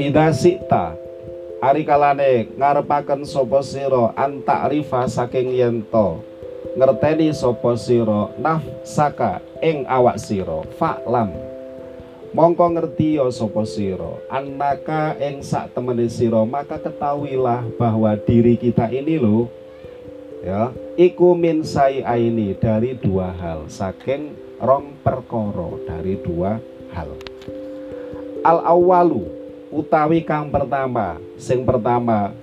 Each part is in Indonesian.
Ida sikta Ari kalane ngarepaken sapa sira antakrifa saking yento ngerteni sapa sira nafsaka ing awak sira faklam mongko ngerti ya sapa sira annaka ing sak temene sira maka ketahuilah bahwa diri kita ini loh ya. Iku min aini dari dua hal. Saking rong perkoro dari dua hal. Al awalu utawi kang pertama. Sing pertama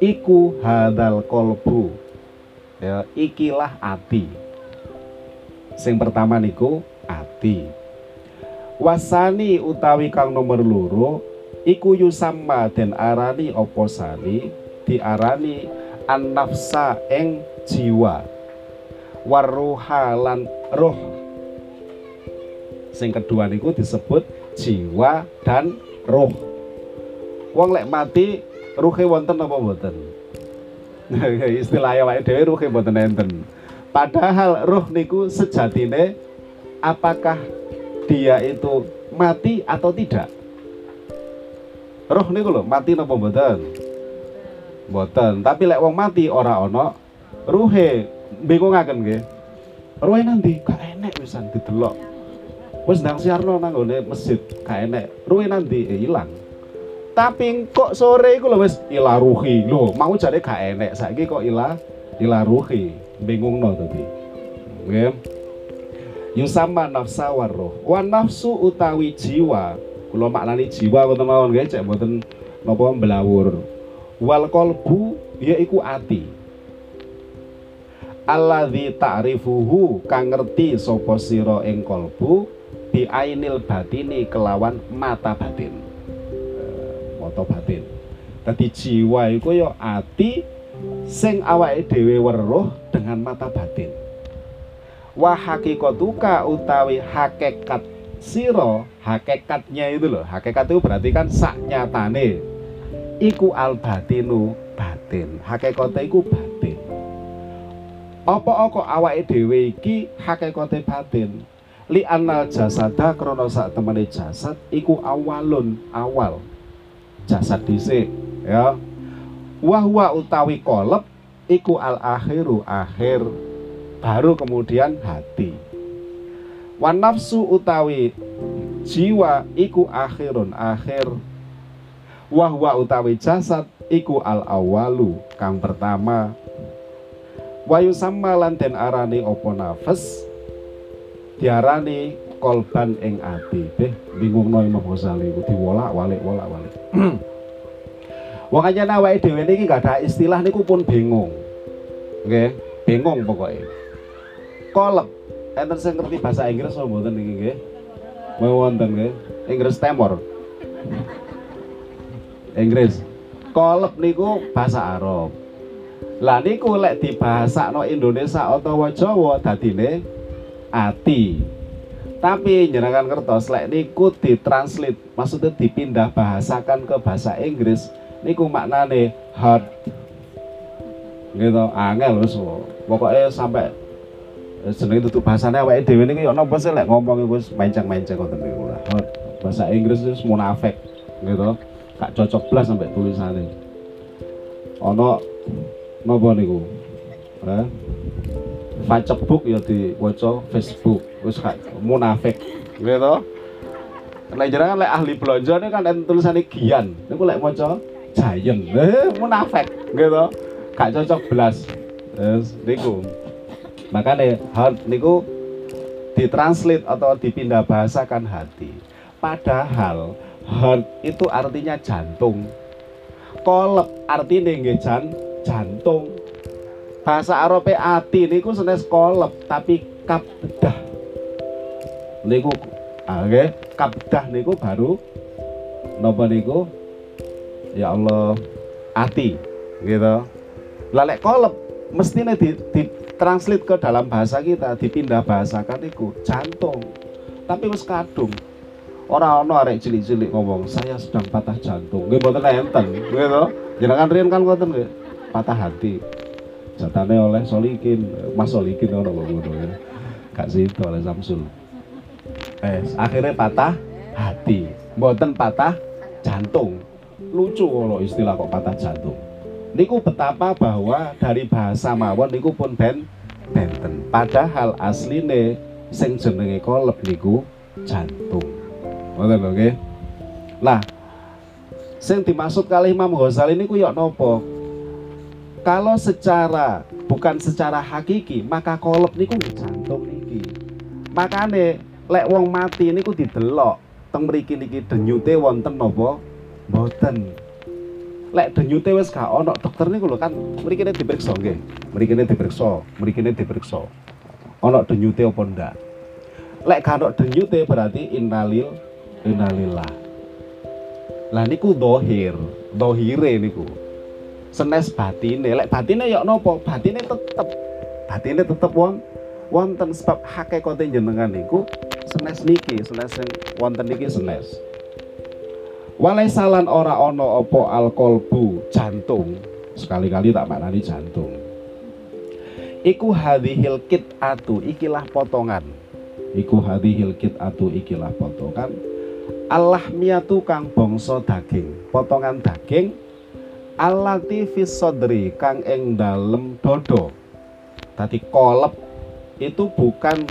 iku hadal kolbu. Ya ikilah ati. Sing pertama niku ati. Wasani utawi kang nomor loro iku yusamma den arani opo sani diarani an nafsa eng jiwa. Waruha lan roh sing kedua niku disebut jiwa dan roh wong lek mati ruhe wonten apa mboten? Istilahnya wae dhewe ruhe mboten enten. Padahal roh niku sejatine apakah dia itu mati atau tidak? Roh niku lho mati napa mboten mboten tapi lek wong mati ora ana ruhe. Bingungaken nggih. Ruhe nanti gak enek wisan didelok. Wis ndang siarno nang ngene masjid gak enek. Ruwe nanti eh, ilang. Tapi kok sore iku lho wis ilaruhi. Lho mau jare gak enek. Saiki kok ila ilaruhi. Bingungno tadi. Nggih. Yusama nafsa waruh wa nafsu utawi jiwa. Kula maknani jiwa wonten mawon nggih cek mboten napa belawur wal qalbu yaiku ati. Alladzi ta'rifuhu kang ngerti sapa sira ing kalbu bi ainil batini kelawan mata batin. E, mata batin. Tadi jiwa itu ya ati sing awake dhewe weruh dengan mata batin. Wa hakikatuka utawi hakikat siro hakikatnya itu loh hakikat itu berarti kan sak nyatane iku al batinu batin. Hakikate iku batin. Apa-apa awake dhewe iki hakikate batin? Li anal jasada krono sak temene jasad iku awalun awal. Jasad dhisik ya. Wahwa utawi kolep iku al akhiru akhir baru kemudian hati. Wan nafsu utawi jiwa iku akhirun akhir wahwa utawi jasad iku al awalu kang pertama. Wayu sama lanten arani opo nafas diarani kolban ing ati. Beh bingung no Imam Ghazali ku diwolak-walik wolak-walik wong aja awake dhewe niki gak ada istilah niku pun bingung. Nggih bingung pokoknya kolep. Enten sing ngerti bahasa Inggris apa mboten niki nggih? Wonten nggih. Inggris temor Inggris. Kolep niku? Bahasa Arab. Lah niku lek dibahasa no Indonesia utawa Jawa dadine ati. Tapi jenengan kertas lek niku ditranslate maksudnya dipindah bahasakan ke bahasa Inggris niku maknane hard. Gitu angel wis pokoknya sampai jenenge tutup bahasane awake dhewe niki yo napa sih lek ngomong iku wis menceng-menceng ngoten niku bahasa Inggris wis munafik gitu gak cocok blas sampai tulisannya ono napa niku? Eh Facebook ya diwaca Facebook. Wis munafik. Gitu Nek jenengan lek ahli belanja ini kan tulisannya Gian niku lek maca Giant. Eh munafik. Gitu gak cocok belas yes, niku. Makanya heart niku ditranslate atau dipindah bahasakan hati. Padahal heart itu artinya jantung. Kolep artinya nggih jantung. Bahasa Arabe ati niku senes kolep tapi kabdah. Niku ah, oke kabdah niku baru napa niku? Ya Allah ati gitu. Lalek kolep mestinya di, di translate ke dalam bahasa kita dipindah bahasakan niku jantung. Tapi wis kadung orang ono arek cilik-cilik ngomong saya sedang patah jantung. Nggih mboten enten gitu. Jenengan riyen kan ngoten nggih. Patah hati. Jatane oleh Solikin. Mas Solikin ono lho ngono ya. Kak Sido oleh Samsul. Eh, akhirnya patah hati. Mboten patah jantung. Lucu kalau istilah kok patah jantung. Niku betapa bahwa dari bahasa mawon niku pun ben benten. Padahal asline sing jenenge kolep niku jantung ngoten lho nggih. Lah sing dimaksud kali Imam Ghazali niku yok nopo kalau secara bukan secara hakiki maka kolep niku jantung niki. Makane lek wong mati niku didelok teng mriki niki denyute wonten napa? Mboten. Lek denyute wis gak ana dokter niku lho kan mriki diperiksa nggih. Mriki diperiksa mriki diperiksa. Ana denyute apa ndak? Lek gak ana denyute berarti innalil innalillah. Lah niku dohir dohire niku. Senes batine. Lek batine ya nopo? Batine tetep. Batine tetep won wonten sebab hakikate jenengan niku senes niki senes sing wonten niki senes. Walai salan ora ono opo alkolbu jantung. Sekali-kali tak maknani jantung. Iku hadhil kit atu ikilah potongan. Iku hadhil kit atu ikilah potongan Allah miatu kang bongso daging potongan daging. Alati sodri kang ing dalem dodo. Tadi kolep itu bukan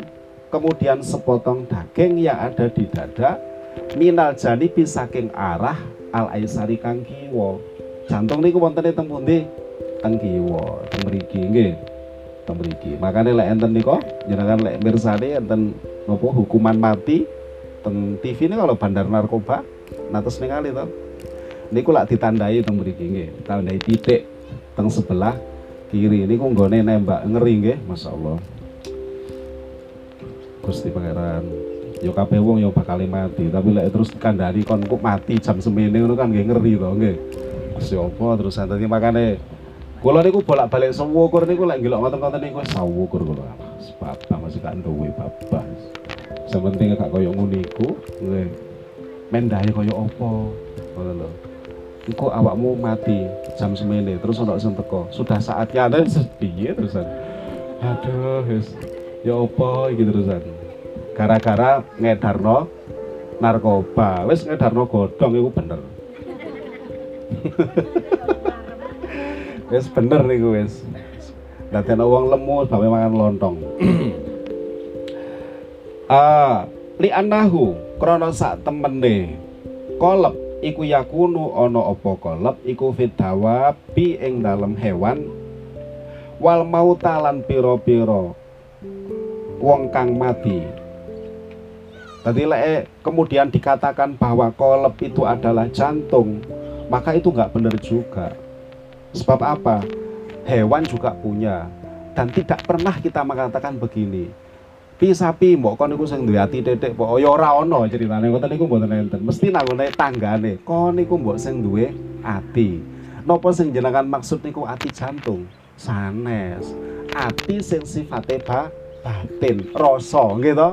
kemudian sepotong daging yang ada di dada. Minal jani saking arah al aisari kang kiwo jantung niku wonten teng pundi? Teng kiwa teng mriki nggih. Teng mriki. Makane lek enten niku jenengan lek mirsani enten nopo hukuman mati teng TV ini kalau bandar narkoba natus ningali to. Niku lak ditandai teng mriki nggih tandai titik teng sebelah kiri. Niku nggone nembak ngeri nggih masyaallah. Gusti Pangeran yo kabeh wong yo bakal mati tapi lek terus kandhani kon kok mati jam semene ngono kan nggih ngeri to nggih. Gusti apa terus dadi makane? Kula niku bolak-balik sewukur niku lek ngelok ngoten-ngoten niku sawukur kula. Sebab masih gak duwe babas sementing gak koyo ngono iku nggih mendahe koyo apa ngono lho. Awakmu mati jam semene terus ono sing teko. Sudah saatnya ada piye terusan. Aduh wis. Ya apa iki terusan. Gara-gara ngedarno narkoba. Wis ngedarno godhong iku bener. Wis bener niku wis. Dadi wong lemu bawe mangan lontong li anahu krana sak temene. Kolep iku yakunu ana apa kolep iku bi ing dalem hewan. Wal mautalan piro-piro wong kang mati. Tadi lek kemudian dikatakan bahwa kolep itu adalah jantung, maka itu nggak benar juga. Sebab apa? Hewan juga punya. Dan tidak pernah kita mengatakan begini sapi mbok kon niku sing duwe ati titik mbok ya ora ana critane ngoten niku mboten enten. Mesti nanggone tanggane kon niku mbok sing duwe ati. Napa sing jenengan maksud niku ati jantung? Sanes. Ati sing sifate ba batin rasa nggih to?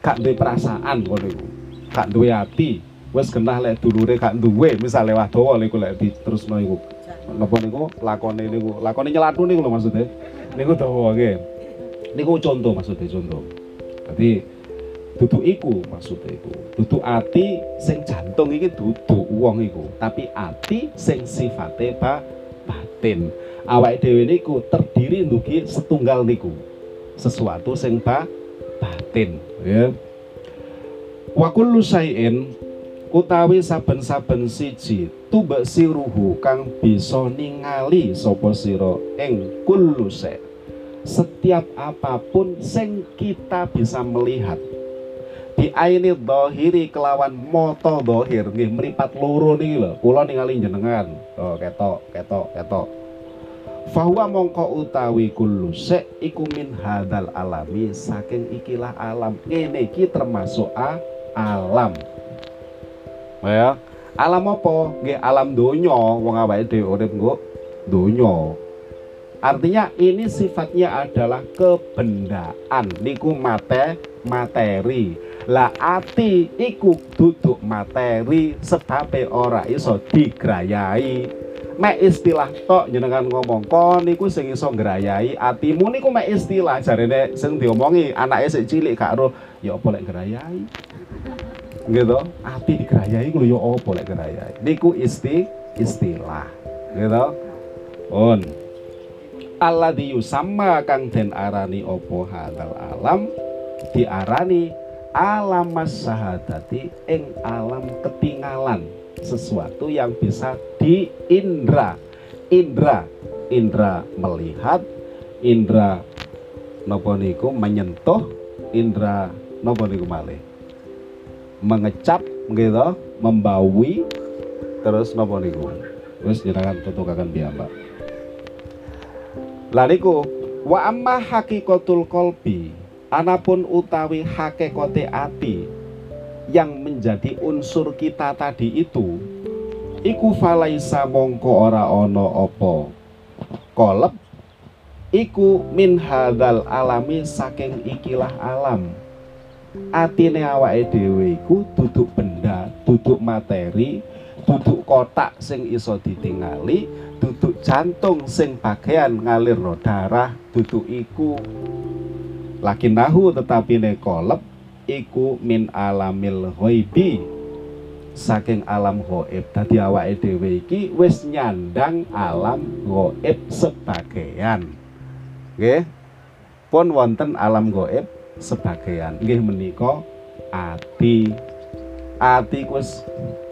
Gak duwe perasaan kon niku. Gak duwe ati. Wis genah lek dulure gak duwe misale wadowo niku lek diterusno iku. Napa niku? Lakone niku. Lakone nyelatu niku lho maksudnya. Niku dawa nggih niku contoh maksudnya contoh. Jadi duduk iku maksudnya itu duduk ati sing jantung iki duduk uang iku tapi ati sing sifatnya ba batin. Awak dewi niku terdiri dugi setunggal niku. Sesuatu sing ba batin ya. Wakul lusain utawi saben-saben siji tubak siruhu kang bisa ningali sapa sira ing kullu setiap apa pun sing kita bisa melihat di aini dohiri kelawan moto dohir. Nggih meripat loro niki lho. Kula ningali jenengan oh ketok ketok ketok. Fahuwa mongko utawi kullu se iku min hadal alami saking ikilah alam. Ini iki termasuk a alam. Ya alam apa? Nggih alam donya. Wong awake dhewe urip nggo donya Artinya ini sifatnya adalah kebendaan. Niku mate materi. Lah ati iku duduk materi sebab ora iso digrayai. mek istilah tok jenengan ngomong kon niku sing iso ngrayai atimu. Niku mek istilah jarene sing diomongi anake sik cilik gak ro ya apa lek ngrayai? Gitu ati digrayai ku ya apa lek ngrayai? Niku isti istilah. Gitu pun Allah sama kang den arani opo hadal alam? Diarani alam sahadati ing alam ketinggalan sesuatu yang bisa diindra. Indra indra melihat indra nopo niku menyentuh indra nopo niku malih? Mengecap gitu membawi terus nopo niku? Wis jenengan tutukaken piyambak lariku wa amma hakikatul kolbi anapun utawi hakikote ati yang menjadi unsur kita tadi itu iku falaisa mongko ora ono opo kolep iku min hadal alami saking ikilah alam. Atine awake dhewe iku duduk benda duduk materi duduk kotak sing iso ditingali duduk jantung sing bagian ngalir darah duduk iku. Laki nahu tetapi ne kolep iku min alamil ghaibi. Saking alam gaib dadi awake dhewe iki wis nyandang alam gaib sebagian nggih? Pun wonten alam gaib sebagian nggih menika ati. Ati wis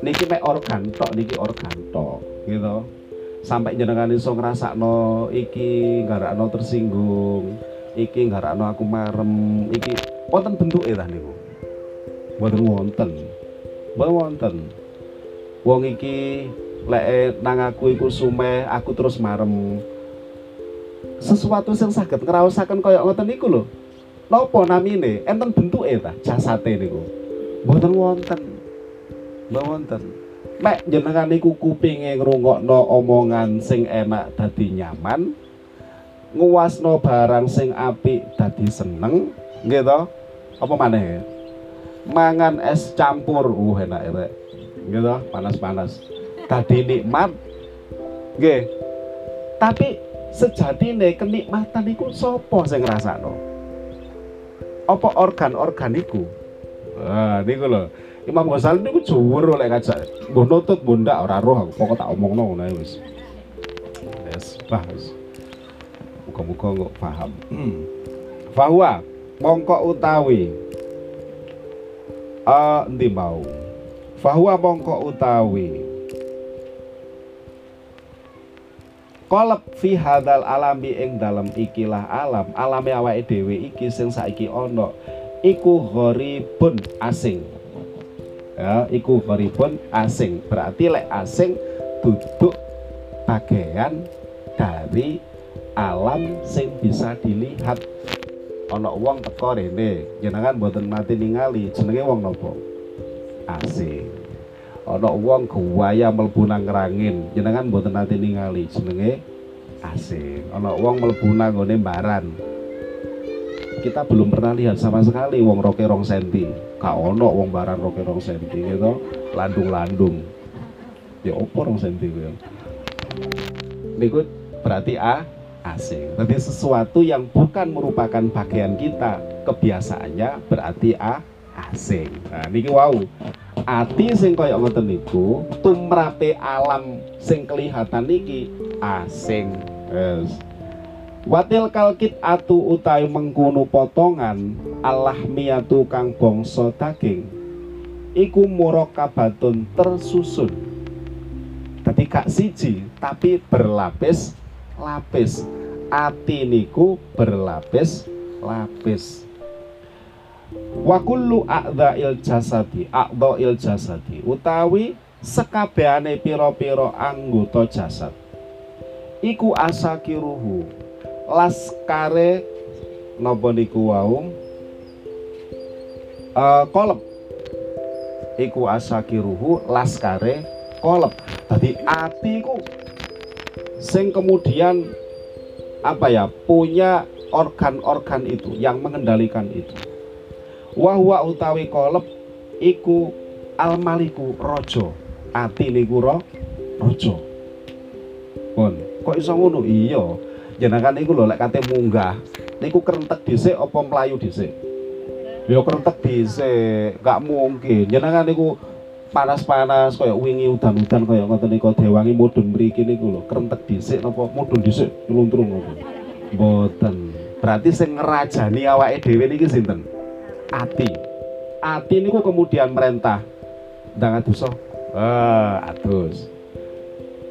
niki mek organ tok niki organ tok gitu sampai jenengan iso ngrasakno iki garakno tersinggung iki garakno aku marem iki wonten bentuke ta niku? Mboten wonten. Mboten wonten. Wong iki lek nang aku iku sumeh aku terus marem. Sesuatu yang saged ngraosaken kaya ngoten niku lho. Napa namine? Enten bentuke ta jasate niku? Mboten wonten. Mboten wonten mek jenengan niku kupinge ngrungokno omongan sing enak dadi nyaman nguasno barang sing apik dadi seneng gitu apa maneh? Mangan es campur uh enak enak. Gitu panas-panas. Tadi nikmat. Nggih. Tapi sejatine kenikmatan iku sapa sing ngrasakno? Apa organ-organ iku ah niku lho Imam Ghazali niku juwur oleh ngajak mbuh nutut bunda ora roh aku. Pokok tak omongno ngono wis. Wis bah wis. Muga-muga kok paham. Bahwa mongko utawi uh, endi mau bahwa mongko utawi kolep fi hadal alami ing dalam ikilah alam. Alami awake dhewe iki sing saiki ana iku gharibun asing ya iku gharibun asing. Berarti lek asing duduk bagian dari alam sing bisa dilihat. Ana wong teko rene jenengan mboten mati ningali jenenge wong napa? Asing. Ana wong guwaya mlebu nang rangin jenengan mboten nate ningali jenenge asing. Ana wong mlebu nang kita belum pernah lihat sama sekali wong roke rong senti gak ono wong baran roke rong senti gitu landung-landung ya opo rong senti kuwi niku berarti a asing. Tapi sesuatu yang bukan merupakan bagian kita, kebiasaannya berarti a asing. Nah, niki wow. Ati sing kaya ngoten niku tumrape alam sing kelihatan niki asing. Yes. Watil kalkit atu utai mengkono potongan Allah miatu kang bongso daging. Iku murokabatun tersusun. Tapi kak siji tapi berlapis lapis. Ati niku berlapis lapis. Wa kullu il jasadi il jasadi. Utawi sekabehane pira-pira anggota jasad. Iku asakiruhu laskare napa niku wau uh, kolep. Iku asakiruhu laskare kolep. Dadi ati ku sing kemudian apa ya punya organ-organ itu yang mengendalikan itu. Wahwa utawi kolep iku almaliku rojo ati niku ro rojo kok iso ngono? Iya jenengan niku lho lek kate munggah niku kerentek dhisik apa mlayu dhisik? Ya kerentek dhisik gak mungkin. Jenengan niku panas-panas kaya wingi udan-udan kaya ngoten niku dewangi mudhun mriki niku lho kerentek dhisik napa? Mudhun dhisik nyeluntrung ngoten mboten. Berarti sing ngerajani awake dhewe niki sinten? Ati. Ati niku kemudian merentah. Ndang adosa? Ah adus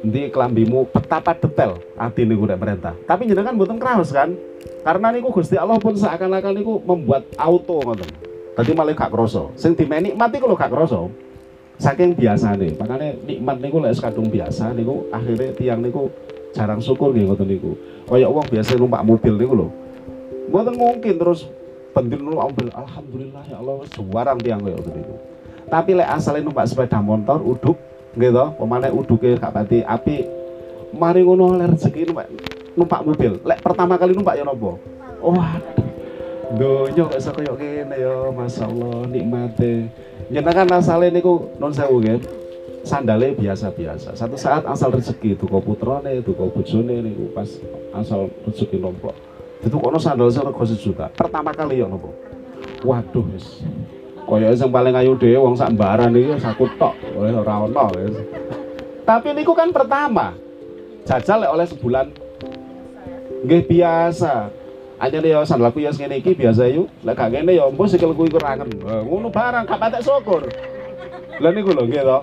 Nanti kelambimu betapa detail hati niku nek merintah. Tapi jenengan mboten kraos kan? Karena niku Gusti Allah pun seakan-akan niku membuat auto ngoten. Tadi malah gak kroso. Sing dimeni mati kalau gak kroso. Saking biasa nih, makanya nikmat niku lek kadung biasa niku akhirnya tiang niku jarang syukur nggih ngoten niku. Kaya wong biasa numpak mobil niku lho. Mboten mungkin terus pentil numpak mobil. Alhamdulillah ya Allah juarang tiang kaya ngoten niku. Tapi lek asalnya numpak sepeda motor uduk gitu pemane uduke gak pati api mari ngono oleh rezeki numpak numpak mobil. Lek pertama kali numpak ya nopo oh aduh donya kok iso koyo kene ya masyaallah nikmate. Nyenengan asale niku non sewu nggih. Sandale biasa-biasa. Satu saat asal rezeki tuku putrane tuku bojone niku pas asal rezeki nomplok itu kono sandal sing rego sejuta. Pertama kali ya nopo waduh wis Kaya sing paling ayu dhewe wong sak mbaran iki tok, oleh ora ono. Tapi niku kan pertama. Jajal oleh sebulan. Nggih biasa. Anyane ya sandalku ya ngene iki biasa yuk. Lek gak ngene ya mbok sikilku iku rangen. Ngono barang gak patek syukur. Lah niku lho nggih to.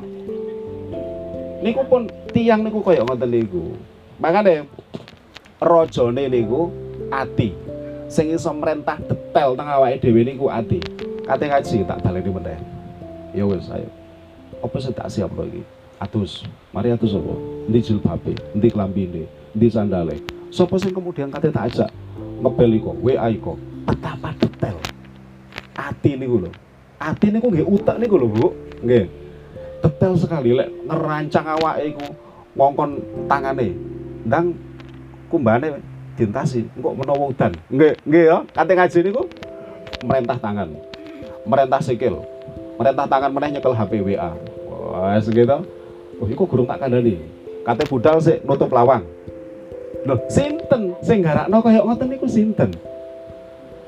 Niku pun tiang niku kaya ngoten niku. Makane rajane niku ati. Sing iso merentah detail teng awake dhewe niku ati. Kate ngaji tak baleni meneh. Ya wis ayo. Apa sing tak siap lagi? Atus. Mari atus apa? Endi jilbabe, endi klambine, endi sandale. Sopo sing kemudian kate tak ajak ngebel iko, WA iko. Betapa detail. Ati niku lho. Ati niku nggih utek niku lho, Bu. Nggih. Detail sekali lek ngerancang awake iku ngongkon tangane. Ndang kumbane dintasi engko menawa udan. Nggih, nggih ya. Kate ngaji niku merentah tangan merentah sikil. Merentah tangan meneh nyekel HP WA wah segitu oh iku gurung tak kandani kate budal sih nutup lawang. Loh sinten? Sing garakno kaya ngoten niku sinten?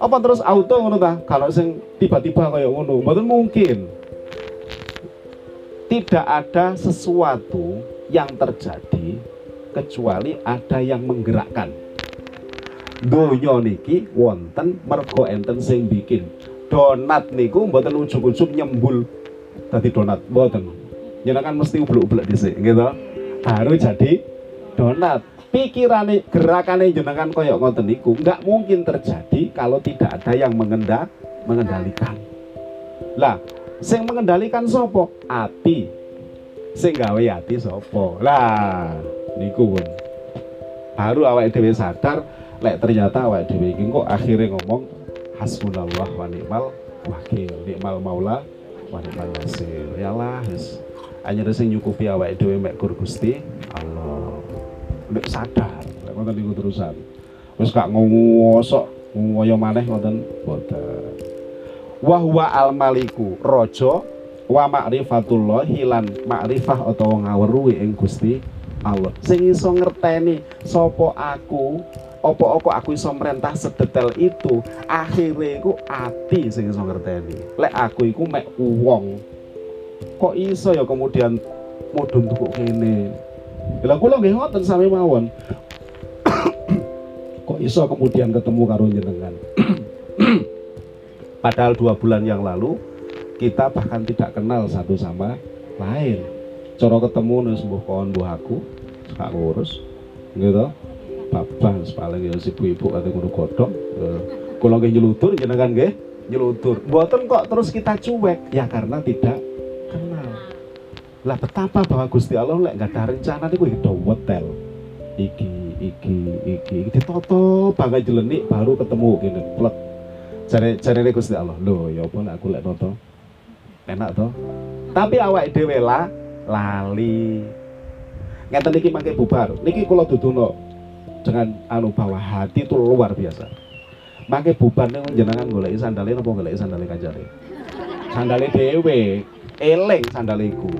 Apa terus auto ngono ta? Kalau sing tiba-tiba kaya ngono mboten mungkin. Tidak ada sesuatu yang terjadi kecuali ada yang menggerakkan. Donya niki wonten mergo enten sing bikin donat niku mboten ujug-ujug nyembul. Tadi donat mboten. Jenengan mesti ublek-ublek dhisik gitu baru jadi donat. Pikirane gerakane jenengan koyok ngoten niku nggak mungkin terjadi kalau tidak ada yang mengendak mengendalikan. Lah sing mengendalikan sopo ati. Sing gawe ati sopo lah niku pun. Baru awak dhewe sadar lek ternyata awak dhewe iki kok akhirnya ngomong hasbunallah wa ni'mal wakil ni'mal maula wa ni'mal nasir. Ya lah wis anyar sing nyukupi awake dhewe mek Gur Gusti Allah. Nek sadar lek ngoten niku terusan. Wis gak ngosok ngoyo maneh ngoten boten. Wa huwa al maliku raja wa ma'rifatullah hilan ma'rifah utawa ngaweruhi ing Gusti Allah. Sing iso ngerteni sapa aku opo-opo aku iso merentah sedetail itu akhirnya aku ati sing iso ngerteni lek aku iku mek uwong kok iso ya kemudian mudun tuku kene Bila kula nggih ngoten sami mawon. kok iso kemudian ketemu karo jenengan. Padahal dua bulan yang lalu kita bahkan tidak kenal satu sama lain. Coro ketemu nih sembuh kawan buah aku, gak ngurus, gitu babah paling ya ibu-ibu kate ngono godhong. Kula nggih nyeludur jenengan nggih nyeludur mboten kok terus kita cuek? Ya karena tidak kenal. Lah betapa bahwa Gusti Allah lek nggak ada rencana niku do wetel. Iki iki iki ditoto bangga jelenik baru ketemu gini plek. Cari cari Gusti Allah lho ya apa aku lek noto? Enak toh tapi awak dhewe lah lali. Ngeten iki mangke bubar. Niki kula duduno dengan anu bawah hati itu luar biasa. Makai bubannya jenengan golek sandalin apa golek sandalin kanjane sandalin dewe eleng sandaliku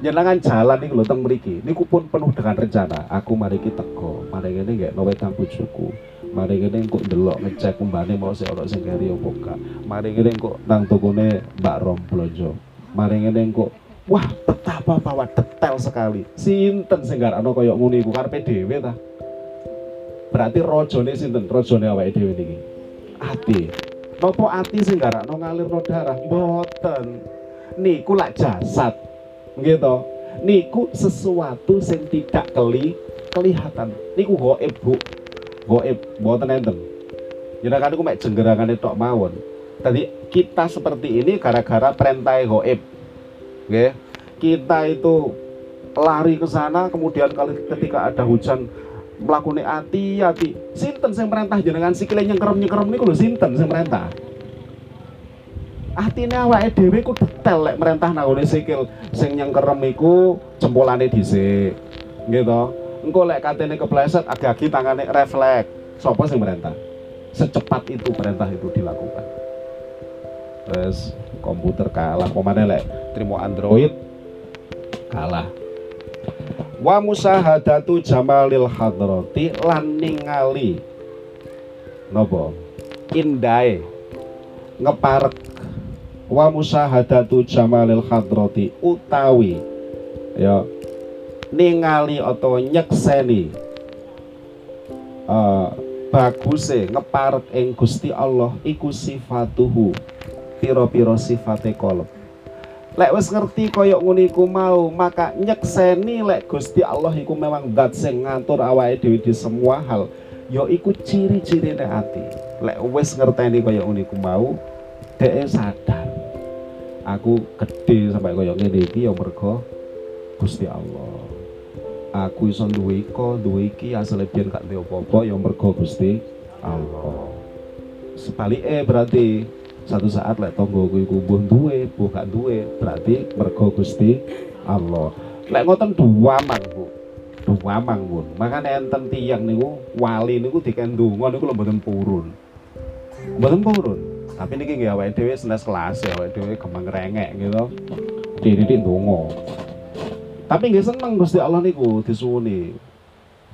jenengan jalan nih lho teng mriki. Niku pun penuh dengan rencana. Aku mari kita teko mari ngene nggak nawe tang bojoku mari ngene kok delok ngecek kembali mau sik ono sing keri opo gak mari ngene kok nang tokone Mbak Rom blonjo. Mari ngene kok wah betapa bahwa detail sekali. Sinten sing garakno koyo ngono iku? Karepe dhewe ta? Berarti rojone sinten? Rojone awake dhewe niki? Ati. Nopo ati sing garakno ngalirno darah? Mboten. Niku lak jasad. Gitu niku sesuatu yang tidak keli kelihatan. Niku goib bu. Goib. Buatan enten. Kan aku mek jenggerangan itu mawon. Tadi kita seperti ini gara-gara perintah goib Oke, kita itu lari ke sana kemudian kali ketika ada hujan melakukan hati-hati sinten yang merintah jenengan? Sikile nyengkerem nyengkerem niku lho sinten yang merintah atine awake dhewe ku detail lek merentah nangone sikil. Sing nyengkerem iku jempolane dhisik. Gitu engko lek katene kepleset agak-agi tangane refleks. Sapa sing merentah? Secepat itu perintah itu dilakukan. Terus komputer kalah. Pemane lek terima android? Kalah. Wa musahadatu jamalil hadrati lan ningali nopo? Indai ngeparek. Wa musahadatu jamalil hadrati utawi ya ningali atau nyekseni uh, baguse ngeparek ing Gusti Allah iku sifatuhu piro-piro sifate kolom. Lek wis ngerti koyok ngono iku mau maka nyekseni lek Gusti Allah iku memang dat sing ngatur awake dhewe di semua hal. Ya iku ciri-cirine ati. Lek wis ngerteni koyok ngono iku mau dhek sadar. Aku gede sampai koyo ngene iki ya mergo Gusti Allah. Aku iso duwe iko duwe iki asale biyen gak duwe apa-apa ya mergo Gusti Allah. Sebaliknya berarti satu saat lek tonggoku iku mbuh duwe gak duwe berarti mergo Gusti Allah. Lek ngoten duamang Bu. Duamang pun makanya enten tiyang niku wali niku dikendungan niku lho mboten purun. Mboten purun. Tapi ini nggih awake dhewe senes kelas ya awake dhewe gampang rengek gitu. Dididik ndonga. Tapi nggih seneng Gusti Allah niku disuwuni.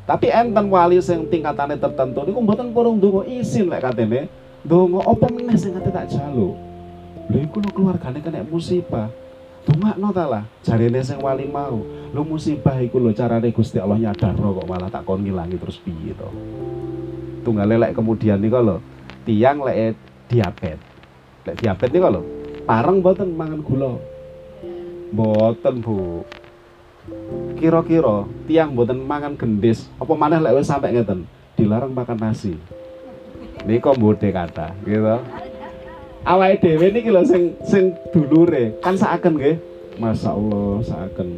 Tapi enten wali sing tingkatane tertentu niku mboten purung ndonga isin lek katene ndonga apa meneh sing kate tak jaluk lha iku lho keluargane kena musibah Dongakno ta lah jarene sing wali mau lho musibah iku lho carane Gusti Allah nyadar kok malah tak kon ngilangi terus piye to tunggale lek kemudian niku lho tiang lek diabetes. Lek diabetes nih kalau parang boten mangan gula. Boten, Bu. Kira-kira tiang boten mangan gendis, apa mana lek sampai ngeten, dilarang makan nasi. Nika mbode kata, gitu. Awake dhewe niki lho sing sing dulure, kan saaken nggih. Masya Allah, saaken.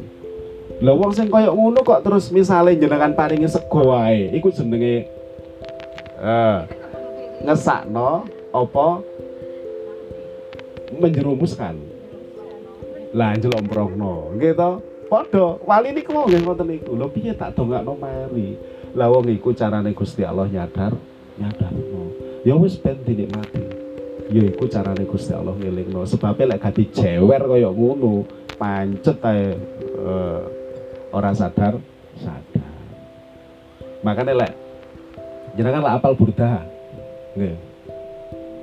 Lah wong sing koyo ngono kok terus misale jenengan paringi sego wae, iku jenenge eh ngesakno apa? Menjerumuskan. Lah njlomprongno nggih to padha wali niku nggih ngoten niku. Lho piye tak dongakno mari? Lah wong iku carane Gusti Allah nyadar nyadarno ya wis ben dinikmati. Ya iku carane Gusti Allah ngelingno sebabnya lek gak dijewer kaya ngono pancet ae uh, ora sadar sadar. Makanya lek jenengan lah apal burdah nggih.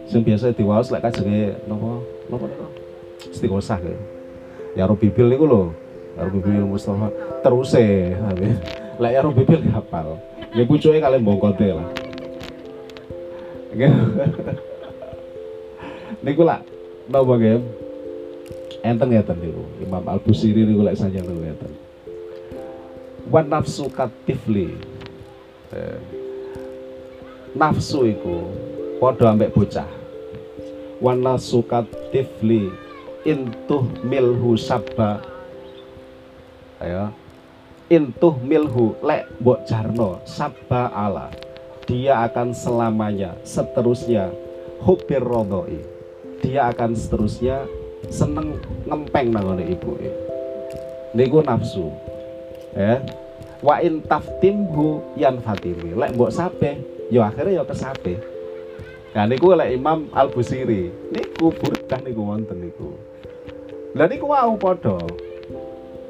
Sing biasa diwaos lek kajenge napa? Napa niku? Istighosah ya Robi Bil niku lho. Ya Robi Bil Mustafa. Terus e lek ya Robi Bil hafal ya pucuke kalian bongkote lah niku lah napa nggih enten ngeten niku. Imam Al Busiri niku lek sanjang niku ngeten wan nafsu katifli. Eh, nafsu iku padha ambek bocah. Wana sukat tifli intuh milhu sabba. Ayo. Intuh milhu lek mbok jarno sabba ala dia akan selamanya seterusnya. Hubir rodoi dia akan seterusnya seneng ngempeng nangone ibu niku nafsu. Ya. Wa in taftimhu yan fatimi lek mbok sape yo akhirnya yo kesape. Nah niku oleh Imam Al Busiri. Niku burkah niku wonten niku. Lah niku wau padha.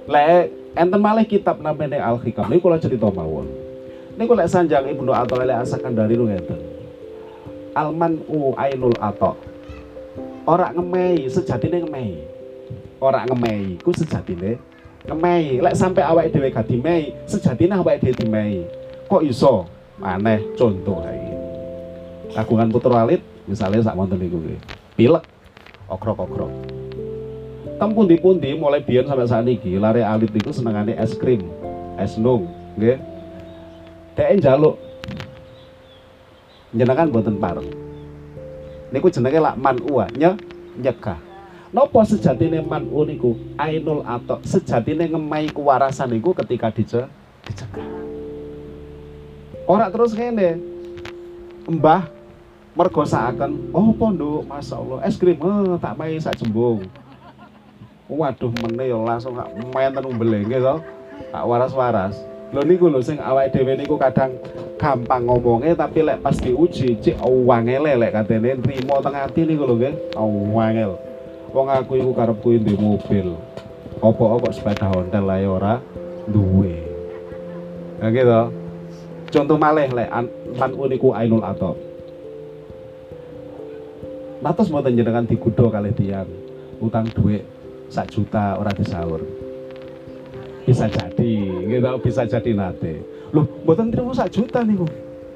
lek enten malih kitab namanya Al Hikam niku kula cerita mawon niku lek sanjang Ibnu Athaillah lek asakan dari nu ngeten. Alman u ainul ato ora ngemei sejatine ngemei. Ora ngemei ku sejatine ngemei. Lek sampai awake dhewe gak dimei sejatine awake dhewe dimei. Kok iso? Aneh contoh lagi kagungan putra alit misalnya sak wonten niku nggih. Pilek okrok-okrok tem pundi-pundi mulai biyen sampai saat ini lari alit itu senengane es krim es nung nggih dhek njaluk jenengan boten pareng niku jenenge lak manua nye nyegah Nopo sejatine manu niku ainul atau sejatine ngemai kewarasan niku ketika dice dicegah. Ora terus kene. Mbah mergo saaken, oh pondok, Masya Allah, es krim, oh, tak mai sak jembung. Waduh meneh ya langsung gak main tenu belenge to. Tak waras-waras. Lho niku lho sing awake dhewe niku kadang gampang ngomongnya tapi lek pas diuji cek wangele lek katene nrimo teng ati niku lho nggih. Wangel. Wong aku iku karepku di mobil. Apa kok sepeda Honda lah ya ora duwe. Ya gitu. Contoh malih lek man uniku ainul ato. Matos mboten jenengan digudo kali tiang utang duit sak juta ora disaur bisa jadi gitu bisa jadi nate. Loh mboten terima sak juta nih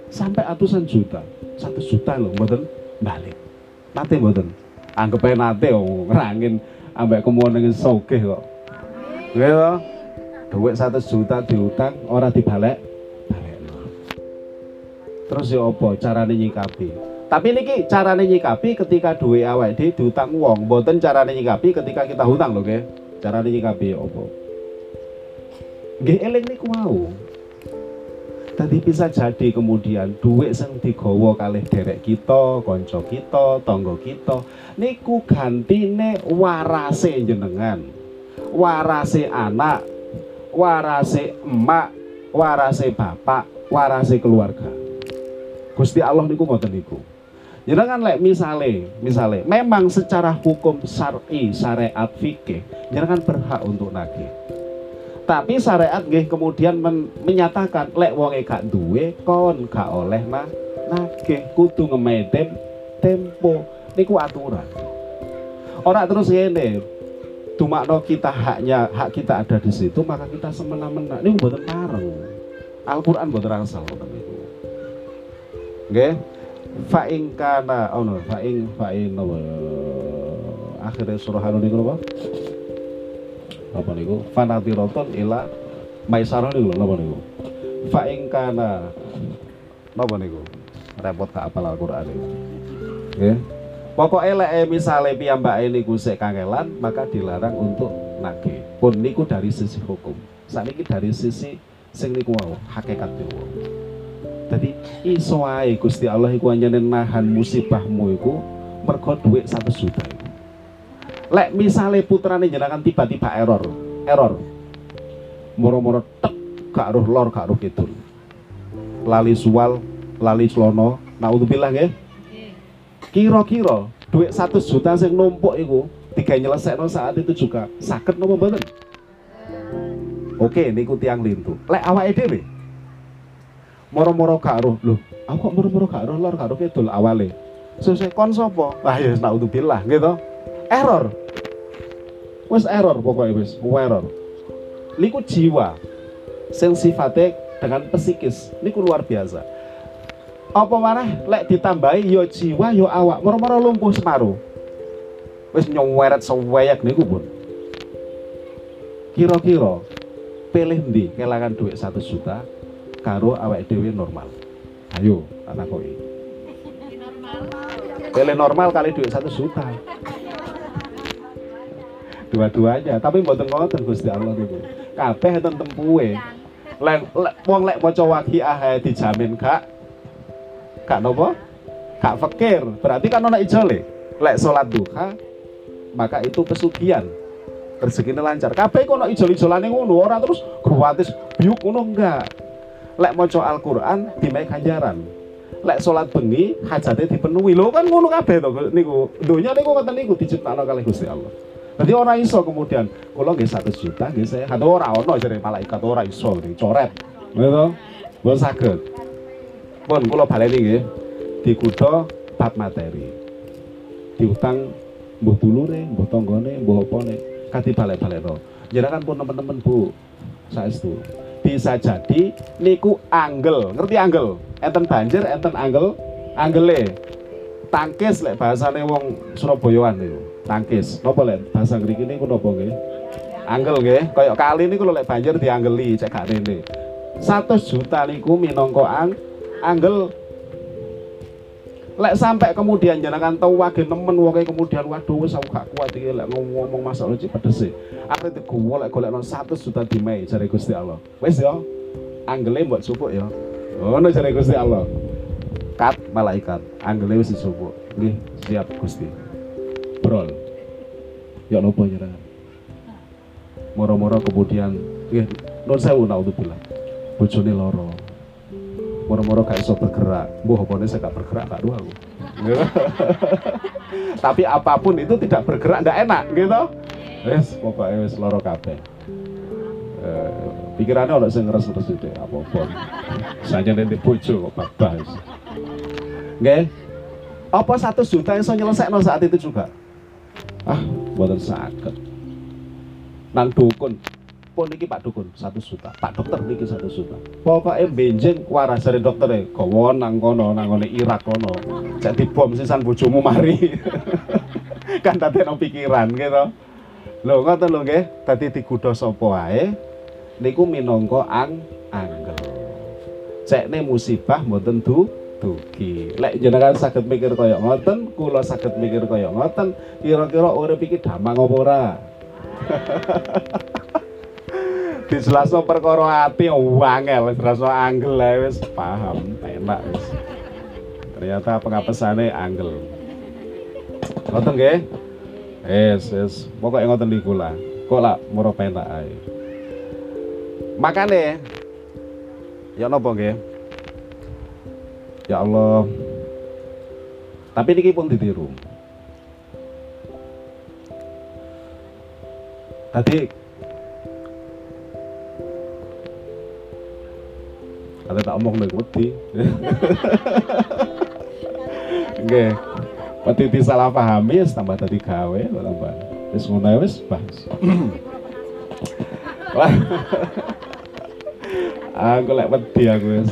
sampai ratusan juta. Satu juta loh mboten balik. Nate mboten? Anggap aja nate oh ngerangin ambek kemuan dengan soge kok. Gitu duit satu juta diutang orang dibalik balik. Terus ya apa caranya nyikapi? Tapi niki carane nyikapi ketika duwe awake dhewe diutang wong, mboten carane nyikapi ketika kita hutang lho, nggih. Carane nyikapi apa? Nggih eling niku mau. Tadi bisa jadi kemudian duit sing digawa kalih derek kita, kanca kita, tangga kita niku gantine warase jenengan. Warase anak, warase emak, warase bapak, warase keluarga. Gusti Allah niku ngoten niku. Jangan lek misale, misale, memang secara hukum syar'i, syariat fikih, jangan berhak untuk nagih. Tapi syariat nggih kemudian men, menyatakan lek wonge gak duwe kon gak oleh nah nagih kudu ngemeten tempo niku aturan. Orang terus ini, dumakno kita haknya hak kita ada di situ maka kita semena-mena ini buatan pareng. Al-Qur'an buatan rangsal ngoten niku. Nggih fa kana oh no ing fa ing no akhirnya surah niku apa niku fanatiroton ila maisarah niku apa niku fa ing kana apa niku repot tak apal Al-Qur'an niku nggih Pokoknya lek eh, misalnya piyambak niku sik kangelan maka dilarang untuk nagih. Pun niku dari sisi hukum. Saat ini dari sisi sing niku wow, hakikat niku. Jadi iso ae Gusti Allah iku anjene nahan musibahmu iku mergo dhuwit 1 juta iku. Lek misale putrane jenengan tiba-tiba error, error. Moro-moro tek gak roh lor gak roh kidul. Lali suwal, lali slono, naudzubillah nggih. Kira-kira duit 1 juta sing numpuk iku tiga nyelesekno saat itu juga sakit nopo mboten? Oke, niku tiang lintu. Lek awake dhewe moro-moro gak roh lho aku kok moro-moro gak roh lor gak roh kidul awale sesuk kon sapa ah ya naudzubillah gitu error. Wis error pokoknya wis error. Niku jiwa sing dengan psikis niku luar biasa. Apa mana lek ditambahi yo jiwa yo awak. Moro-moro lumpuh semaru wis nyoweret sewayak niku pun kira-kira pilih ndi kelangan duit satu juta karo awak dewi normal? Ayo tak takoki. Pilih normal kali duit satu juta dua-duanya tapi mboten ngoten Gusti Allah niku. Kabeh enten tempuhe. Lek wong lek maca waqiah dijamin kak kak nopo? Kak fakir. Berarti kan ana ijole. Lek salat duha maka itu pesugihan. Rezekinya lancar. Kabeh kok ana ijol-ijolane ngono. Ora terus gratis biuk ngono enggak? Lek maca Al-Qur'an dimai ganjaran. Lek salat bengi hajate dipenuhi. Lho kan ngono kabeh to niku. Donya niku ngoten niku diciptakno kalih Gusti Allah Jadi orang iso kemudian kalau nggih 100 juta nggih saya atau orang ono jadi malaikat orang iso dicoret. Gitu. Bon saged. Pun kula baleni nggih dikuda bab materi. Diutang mbuh dulure, mbuh tanggane, mbuh opone kadi balik-balekno. Jenengan pun teman-teman Bu saestu. Bisa jadi niku anggel, ngerti anggel? Enten banjir, enten anggel, anggele. Tangkis lek bahasane wong Surabayaan niku. Tangkis. Napa lek bahasa ngriki niku napa nggih? Anggel nggih. Kaya kali niku lek banjir dianggeli cek gak rene. 100 juta niku minangka ang anggel lek sampai kemudian jenengan tahu wage nemen wonge kemudian waduh wis aku gak kuat iki lek ngomong masalah iki pedese arep digowo lek golekno 100 juta dimai jare Gusti Allah wis ya anggele mbok supuk ya ngono jare Gusti Allah kat malaikat anggele wis supuk nggih siap Gusti brol ya nopo jenengan moro-moro kemudian nggih nun sewu naudzubillah. Bojone loro moro-moro gak iso bergerak. Mbuh opone saya gak bergerak gak dua aku tapi apa pun itu tidak bergerak ndak enak gitu. Wes pokoknya wes loro kabeh. Eh, pikirannya orang sing ngeres-ngeres itu apa-apa. Saja nanti bojo kok babas nggih. Apa satu juta yang saya nyelesaikan saat itu juga ah buatan sakit nang dukun pun iki Pak Dukun satu juta. Pak Dokter niki satu juta. Pokoknya benjing waras dari dokter e gawa nang kono nang kono Irak kono. Jadi bom sisan bojomu mari. Kan tadi no pikiran gitu lho ngoten lho nggih. Dadi digudo sapa wae niku minangka ang anggel. Cekne musibah mboten du dugi. Lek jenengan saged mikir kaya ngoten kula saged mikir kaya ngoten kira-kira urip iki damang apa ora? Dijelasno perkara ati wangel rasa anggel ae wis paham enak wis. Ternyata pengapesane anggel. Ngoten nggih? Wis wis pokoke ngoten niku lah. Kok lah moro penak ae. Makane ya napa nggih ya Allah tapi niki pun ditiru tadi Kata tak omong nih wedi. Nggih. Wedi disalah pahami wis tambah tadi gawe tambah. Wis ngono wis bahas. Aku lek wedi aku wis.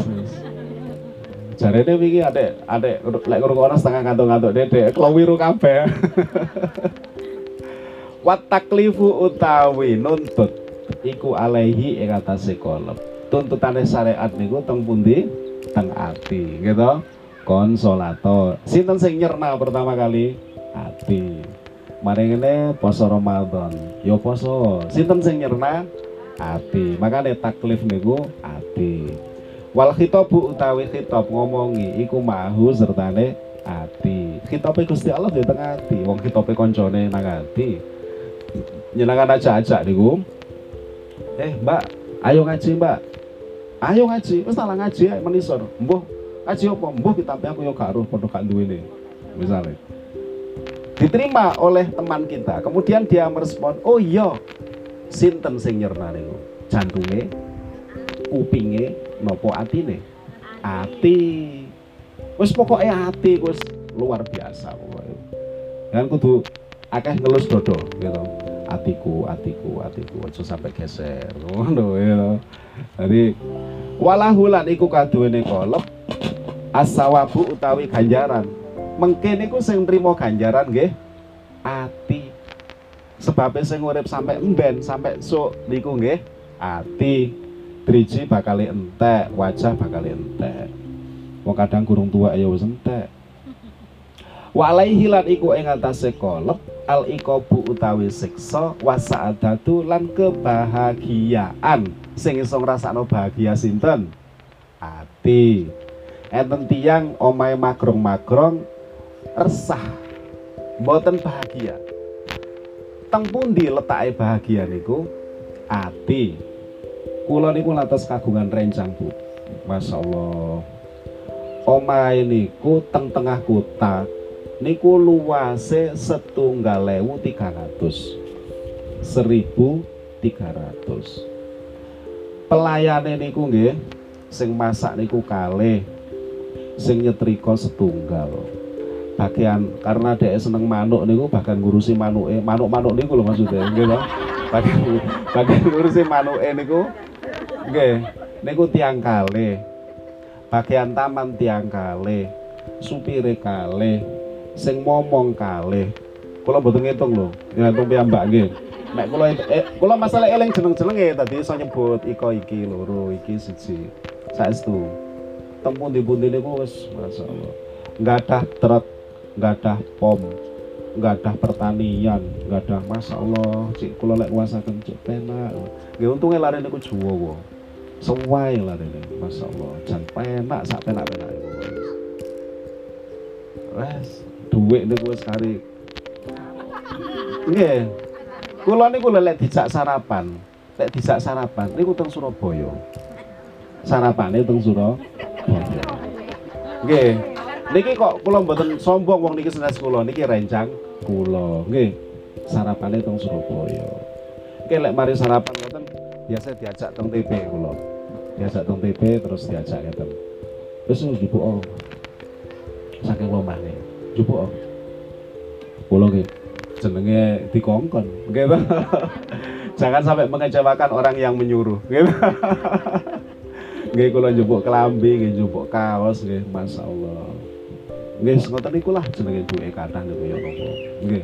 Jarene iki adek adek lek ngrungokno setengah kantung-kantung dedek klowiru kabeh. Wat taklifu utawi nuntut iku alaihi ing atase kolep tuntutane syariat niku teng pundi? Teng ati gitu. Konsolator sinten sing nyerna pertama kali? Ati. Maring ini poso Ramadan. Yo poso. Sinten sing nyerna? Ati. Makanya taklif niku ati wal khitabu utawi khitab ngomongi iku mahu sertane ati khitabe Gusti Allah di tengah ati wong khitabe koncone nang ati nyenangan aja aja niku eh mbak ayo ngaji mbak Ayo ngaji, tak ngaji ae menisor. Mbuh ngaji apa? Mbuh kitab aku yo gak roh padha duwene. Misalnya. Diterima oleh teman kita. Kemudian dia merespon, "Oh iya, sinten sing nyerna niku? Jantunge, kupinge, nopo atine?" Ati. Wis pokoknya ati wis luar biasa pokoknya. Dan kudu akeh ngelus dodo gitu. Atiku atiku atiku aja sampai geser. Ngono ya. Jadi walahulan iku kaduwene kolep asawabu utawi ganjaran. Mungkin iku sing nrimo ganjaran nggih? Ati. Sebabnya sing urip sampai emben sampai sok niku nggih? Ati driji bakal entek wajah bakal entek. Wong kadang kurung tua ya wis entek. Walaihi lan iku ing atase kolep al ikobu utawi siksa wasaadatu lan kebahagiaan. Sing iso ngrasakno bahagia sinten? Ati. Enten tiyang omahe magrong-magrong resah mboten bahagia. Teng pundi letake bahagia niku? Ati kula niku lantas kagungan rencang Bu. Masya Allah omahe niku teng tengah kota niku luase setunggal ewu tiga ratus. 1300 pelayane niku nggih sing masak niku kalih sing nyetrika setunggal. Bagian karena dia seneng manuk niku bahkan ngurusi manuke manuk-manuk niku lho maksudnya nggih bagian bagian ngurusi manuke niku nggih. Niku tiang kalih bagian taman tiang kalih supire kalih sing momong kalih kula mboten ngitung lho. Ngitung piyambak nggih. Nek kula eh, kula masalah eling jeneng-jenenge tadi iso nyebut iko iki loro iki siji. Saestu. Teng pundi-pundi niku wis masyaallah. Enggak ada truk enggak ada pom enggak ada pertanian enggak ada masyaallah cik kula lek kuasaken cik penak. Nggih untunge lare niku juwo kok sesuai lare niku masyaallah. Jan penak sak penak-penak iku wes duit niku wis kari. Nggih. Kula niku lek dijak sarapan, lek dijak sarapan niku teng Surabaya. Sarapane teng Surabaya. Nggih. Niki kok kula mboten sombong wong niki senes kula niki rencang kula. Nggih. Sarapane teng Surabaya. Oke, lek mari sarapan ngoten biasa diajak teng TP kula. Diajak teng TP terus diajak ngeten. Wis njupuk oh. Saking omahne. Njupuk oh. Kula nggih jenenge dikongkon gitu jangan sampai mengecewakan orang yang menyuruh gitu nggih kula njupuk kelambi nggih njupuk kaos nggih masyaallah nggih ngoten niku lah jenenge duwe kathah niku ya napa nggih.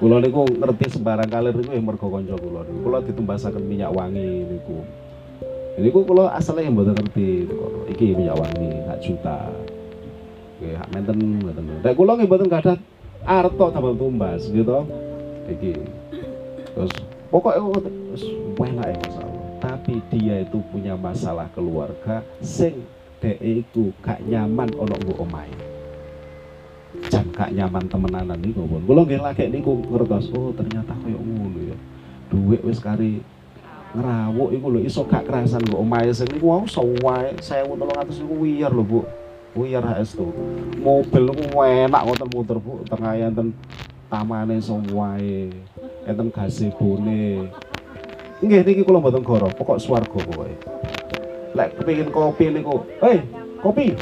Kula niku ngerti sembarang kalir niku ya mergo kanca kula niku. Kula ditumbasaken minyak wangi niku. Niku kula asale mboten ngerti iki minyak wangi hak juta. Nggih hak menten ngoten nek kula nggih mboten gadah arto tambah tumbas gitu iki. Terus pokoknya terus enak ya masalah. Tapi dia itu punya masalah keluarga sing dek iku gak nyaman ono nggo omahe jan gak nyaman temenanan niku pun kula nggih lagi niku ngertos oh ternyata koyo ngono ya duit wis kari ngerawuk iku lho iso gak kerasan nggo omahe sing niku wau sawae 1300 niku wiyar lho Bu Wiyar HS tuh. Mobil ku enak ngoten muter Bu, tengah enten tamane semuae. Enten gazebone. Nggih niki kula mboten goro, pokok swarga pokoke. Lek kepengin kopi niku, "Hei, kopi."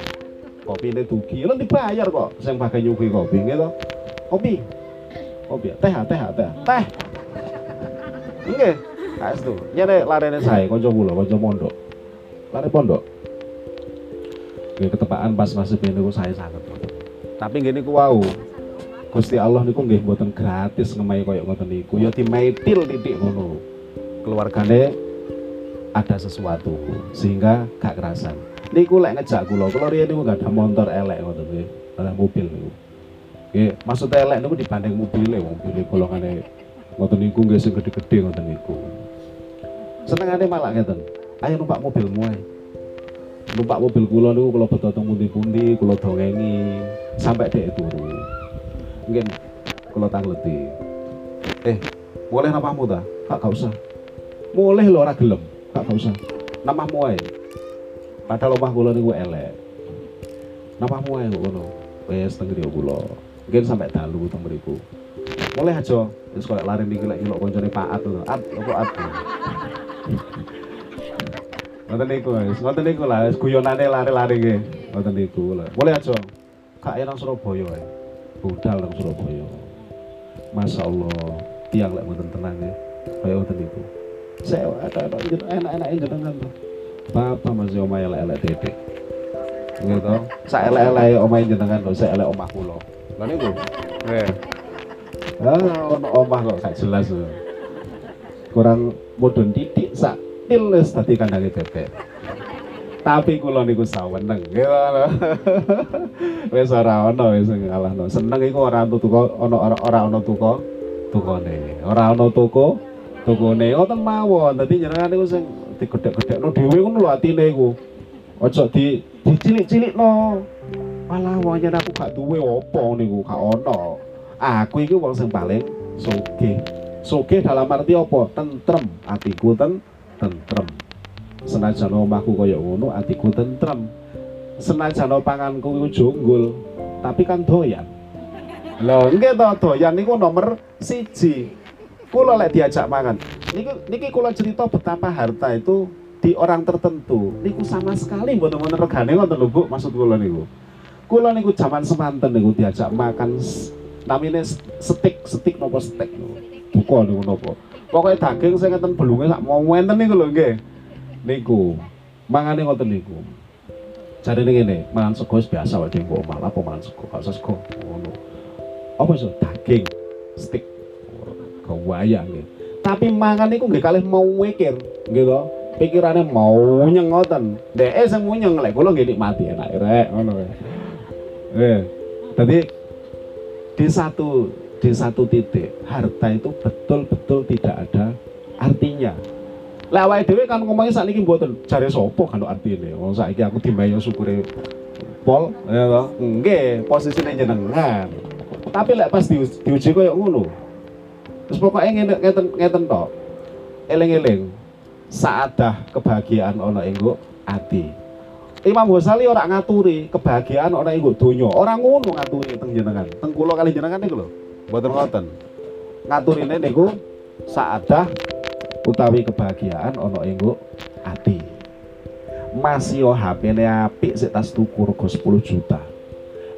Kopi ini dugi, lan dibayar kok sing bagai nyuguhi kopi to. Kopi. Kopi, teh, teh, teh. Teh. Nggih. HS tuh. Nyene larene saya kanca kula, kanca pondok. Lare pondok ketepaan pas masih niku saya sangat tapi gini ku wow Gusti Allah niku nggih mboten gratis ngemai koyo ngoten niku ya dimaitil titik ngono keluargane ada sesuatu sehingga gak kerasan niku lek ngejak kula kula riyen niku gak ada motor elek ngoten nggih ada mobil niku. Nggih maksud elek niku dibanding mobile mobil golongane ngoten niku nggih sing gede-gede ngoten niku. Senengane malah ngeten ayo numpak mobilmu ae. Numpak mobil kula niku kula beto teng pundi-pundi kula dongengi sampai dek turu. Mungkin kula tangleti. Eh boleh namamu ta? Kak gak usah. Boleh lho ora gelem. Kak gak usah. Namamu ae padahal omah kula niku elek ae kok ngono wis teng griya kula mungkin sampai dalu teng mriku boleh aja wis kok lari niki lek nyelok koncone Pak At At apa At Ngoten niku, ngoten niku lah, guyonane lari-lari nggih. Ngoten niku lah. Mulai aja. Kak nang Surabaya ae. Budal nang Surabaya. Masya Allah, tiang lek mboten tenang ya. Kaya ngoten niku. Saya enak-enak jenengan tuh. Bapak masih omah elek-elek titik. Gitu. Saya elek-elek omah jenengan lho, saya elek omah kula. Lah niku. Nggih. Ah, ono omah kok gak jelas. Kurang mudun titik sak wis dadi kandange bebek. Tapi kula niku saweneng gitu lho. Wis ora ana wis ngalahno. Seneng iku ora ana tuku ana ora ana tuku tukone. Ora ana tuku tukune. Ngoten mawon. Dadi jenengan niku sing digedhek-gedhekno dhewe ngono lho atine iku. Aja di dicilik-cilikno. Malah wong aku gak duwe apa niku gak ana. Aku iki wong sing paling sugih. Sugih dalam arti apa? Tentrem atiku ten tentrem senajan omahku kaya ngono atiku tentrem senajan panganku iku jonggol tapi kan doyan lho nggih to doyan niku nomor siji kula lek diajak mangan niki niki kula cerita betapa harta itu di orang tertentu. Niku sama sekali mboten-mboten regane ngoten lho Bu maksud kula niku. Kula niku zaman semanten niku diajak makan namine stik stik nopo stek buka niku nopo. Pokoknya daging saya ngeten belunge sak mau enten niku lho nggih. Niku mangane ngoten niku. Jadi ini ngene, mangan sego biasa wae dhewe malah apa mangan sego, gak sego. Ngono. Apa iso? Daging stik. Kewayang nggih. Tapi mangan niku nggih kalih mau mikir, nggih to. Pikirane mau nyengoten. Dheke sing munyeng lek kula nggih nikmati enak rek ngono. Eh, tadi di satu di satu titik harta itu betul-betul tidak ada artinya lah awake kan ngomongnya saat ini mboten jare sapa kan artine. Wong saiki aku dimayo syukure pol ya toh. Nggih, posisine jenengan. Tapi lek pas di, diuji koyo ngono. Terus pokoknya ngeten ngeten ngeten tok. Eling-eling saadah kebahagiaan ana ing ati. Imam Ghazali ora ngaturi kebahagiaan ana ing donya. Ora ngono ngaturi teng jenengan. Teng kula kali jenengan niku lho. Mboten ngoten. Ngaturine niku saadah utawi kebahagiaan ono ing ati masih HP ini apik sik tas tuku rego 10 juta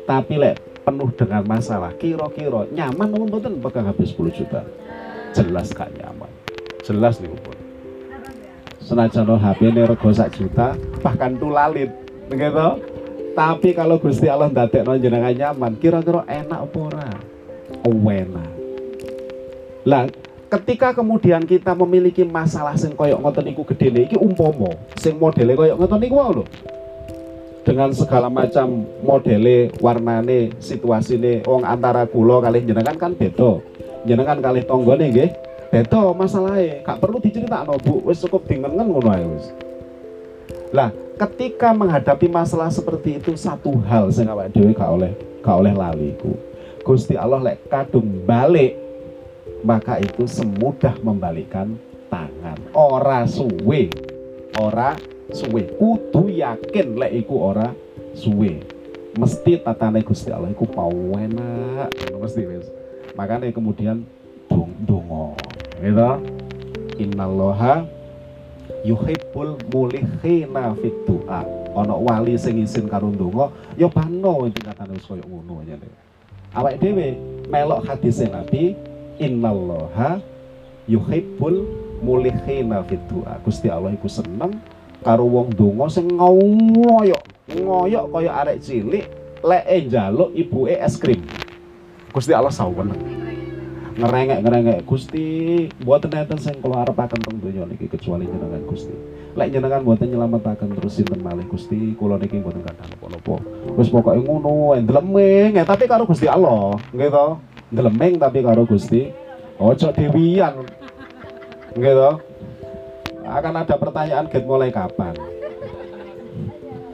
tapi lek penuh dengan masalah. Kira-kira nyaman namun mboten? Pegang habis 10 juta? Jelas gak nyaman. Jelas nih pun senajan HP ini rego sak juta bahkan tulalit. Begitu tapi kalau Gusti Allah ndatek jenengan nyaman kira-kira enak apa ora? Enak. Lah ketika kemudian kita memiliki masalah sing koyok ngoten niku gedene iki umpomo sing modele koyok ngoten niku wae lho dengan segala macam modele warnane situasine wong antara kula kali jenengan kan beda. Jenengan kali tonggone nggih beda masalahnya gak perlu diceritakno Bu. Wis cukup dingengen ngono wis. Lah ketika menghadapi masalah seperti itu satu hal sing awake dhewe gak oleh gak oleh lali ku Gusti Allah lek kadung balik maka itu semudah membalikkan tangan. Ora suwe ora suwe. Kudu yakin lek iku ora suwe. Mesti tatane Gusti Allah iku enak. Mesti wis. Makanya kemudian dong dongo gitu. Innallaha yuhibbul mulihina fit du'a. Ana wali sing isin karo ndonga ya bano tingkatane wis koyo ngono aja awake dhewe melok hadis Nabi innallaha yuhibbul mulihina fid du'a. Gusti Allah iku seneng karo wong donga sing ngoyok, ngoyok kaya arek cilik lek njaluk ibuke es krim. Gusti Allah saweneng. Ngerengek-ngerengek Gusti, mboten enten sing kula arepaken teng donya niki kecuali jenengan Gusti. Lek jenengan mboten nyelametaken terus sinten malih Gusti, kula niki mboten kathah napa-napa. Wis pokoke ngono, ndlemeng, tapi karo Gusti Allah, nggih to? Ndlemeng tapi karo Gusti ojo dewian gitu akan ada pertanyaan get mulai kapan?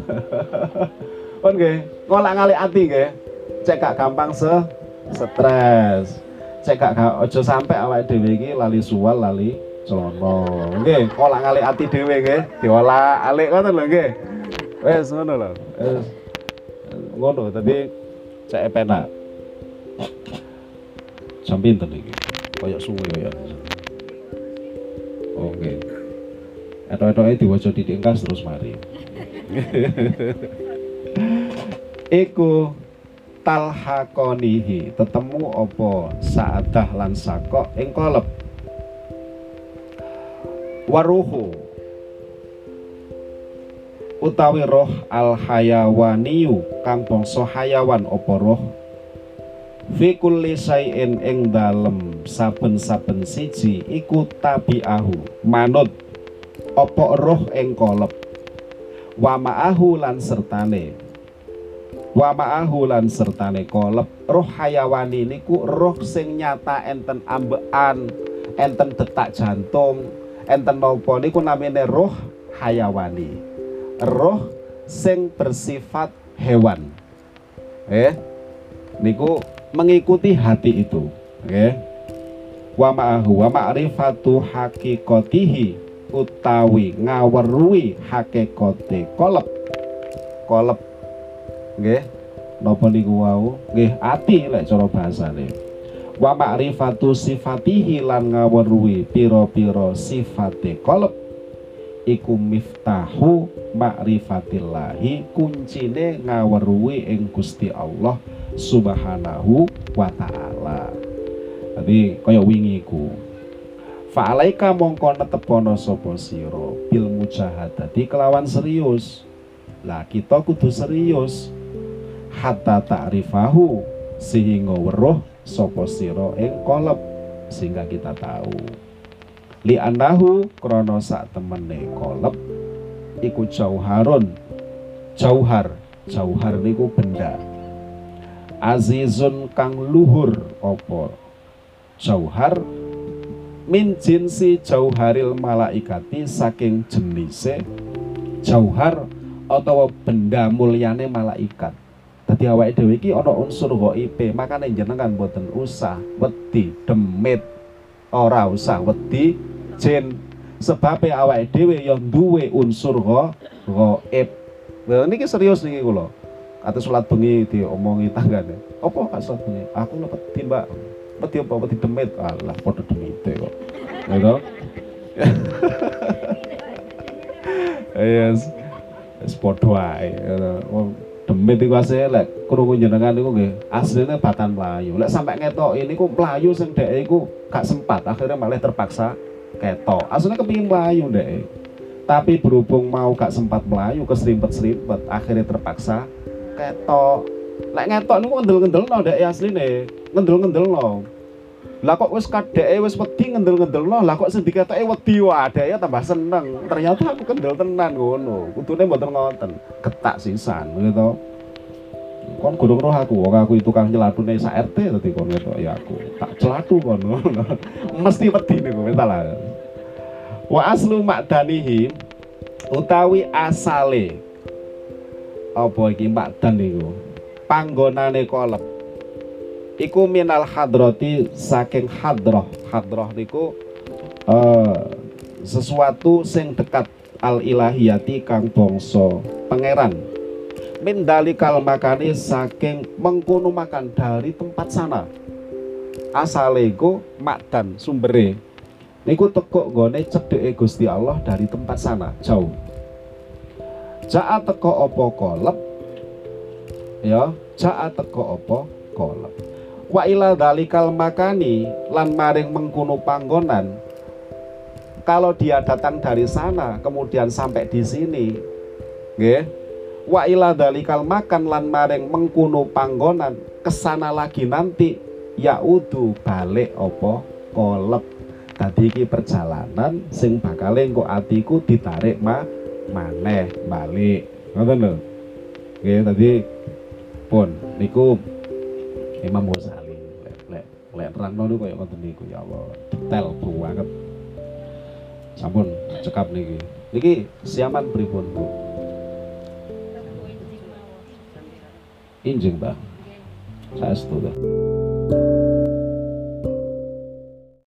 Oke, nggih. Ngolak ngalik ati nggih. Cek gak gampang se stres. Cek gak ojo sampai awal dhewe iki lali suwal lali celana. Nggih ngolak ngalik ati dhewe nggih. Diolah alik ngoten lho nggih. Wis ngono lho. Ngono tapi cek penak. Jam pinten iki? Kayak suwe ya. Oke okay. Etok-etoknya diwajah di tingkas terus mari. Iku talhakonihi tetemu opo saadah lan sakok ing kolep. Waruhu. Utawi roh al hayawaniyu kang bangsa hayawan opo roh? Fi sayin ing dalem saben-saben siji iku tabiahu manut apa roh ing kolep. Wa ma'ahu lan sertane. Wa ma'ahu lan sertane kolep. Roh hayawani niku roh sing nyata enten ambekan enten detak jantung enten nopo niku namine roh hayawani. Roh sing bersifat hewan. Eh niku mengikuti hati itu. Okay? wa ma'ahu wa ma'rifatu hakikotihi utawi ngawerui hakikote kolep. Kolep. Nggih. Napa niku wau? Nggih ati lek cara bahasane. Wa ma'rifatu sifatihi lan ngaweruhi pira-pira sifate qalb iku miftahu ma'rifatillahi kuncine ngaweruhi ing Gusti Allah Subhanahu wa taala. Dadi kaya wingi ku. Fa'alaika mongko netepono sapa sira? Bil mujahadati kelawan serius. Lah kita kudu serius. Hatta ta'rifahu sehingga weruh sapa sira ing kolep sehingga kita tahu. Li anahu krana sak temene kolep iku jauharun. Jauhar jauhar niku benda. Azizun kang luhur apa? Jauhar min jinsi jauharil malaikati saking jenise jauhar atau benda mulyane malaikat Dadi awake dhewe iki ana unsur ghaibe, makane jenengan boten usah wedi demit, ora usah wedi jin. Sebab awake dhewe ya duwe unsur ghaib. Lha niki serius niki kula. Kata salat bengi diomongi tanggane. Apa gak salat bengi? Aku wedi, Mbak. Wedi apa? Wedi demit. Alah, padha demite kok. Gitu. Yes. Wis padha wae demit iku asline lek krungu jenengan niku nggih asline batan Melayu. Lek sampai ngetok ini ku Melayu sing dhek iku gak sempat akhirnya malah terpaksa ketok. Asline kepingin Melayu dhek. Tapi berhubung mau gak sempat Melayu keserimpet-serimpet akhirnya terpaksa ketok. Lek ngetok niku ngendel-ngendelno dhek asline. Ngendel-ngendelno. Lah kok wis kadeke wis wedi ngendel-ngendelno, lah kok sing diketoke wedi wae adeke tambah seneng. Ternyata aku kendel tenan ngono. Kudune mboten ngoten. Ketak sisan gitu. Kon gurung roh aku, wong aku itu kang celatune sak RT dadi kon ngetok ya aku. Tak celatu kon. Mesti wedi niku wis lah. Wa aslu makdanihi utawi asale apa iki makdan niku? Panggonane kolep. Iku minal hadrati saking hadroh. Hadroh niku uh, sesuatu sing dekat al ilahiyati kang bangsa pangeran. Min dalikal makani saking mengkono makan dari tempat sana. Asale iku makdan sumbere. Niku tekuk gone cedeke Gusti Allah dari tempat sana jauh. Jaat teko opo kolep ya jaat teko opo kolep wa ila dalikal makani lan maring mengkuno panggonan. Kalau dia datang dari sana kemudian sampai di sini nggih. Wa ila dalikal makan lan maring mengkuno panggonan ke sana lagi nanti yaudu balik opo kolep tadi ki perjalanan sing bakal engko atiku ditarik ma maneh balik. Ngoten lho. Nggih tadi pun niku Imam Ghazali. Lek lek lek nerangno niku kaya ngoten niku ya Allah. Detail banget. Sampun cekap niki. Niki siaman pripun Bu? Injing Mbak saya setuju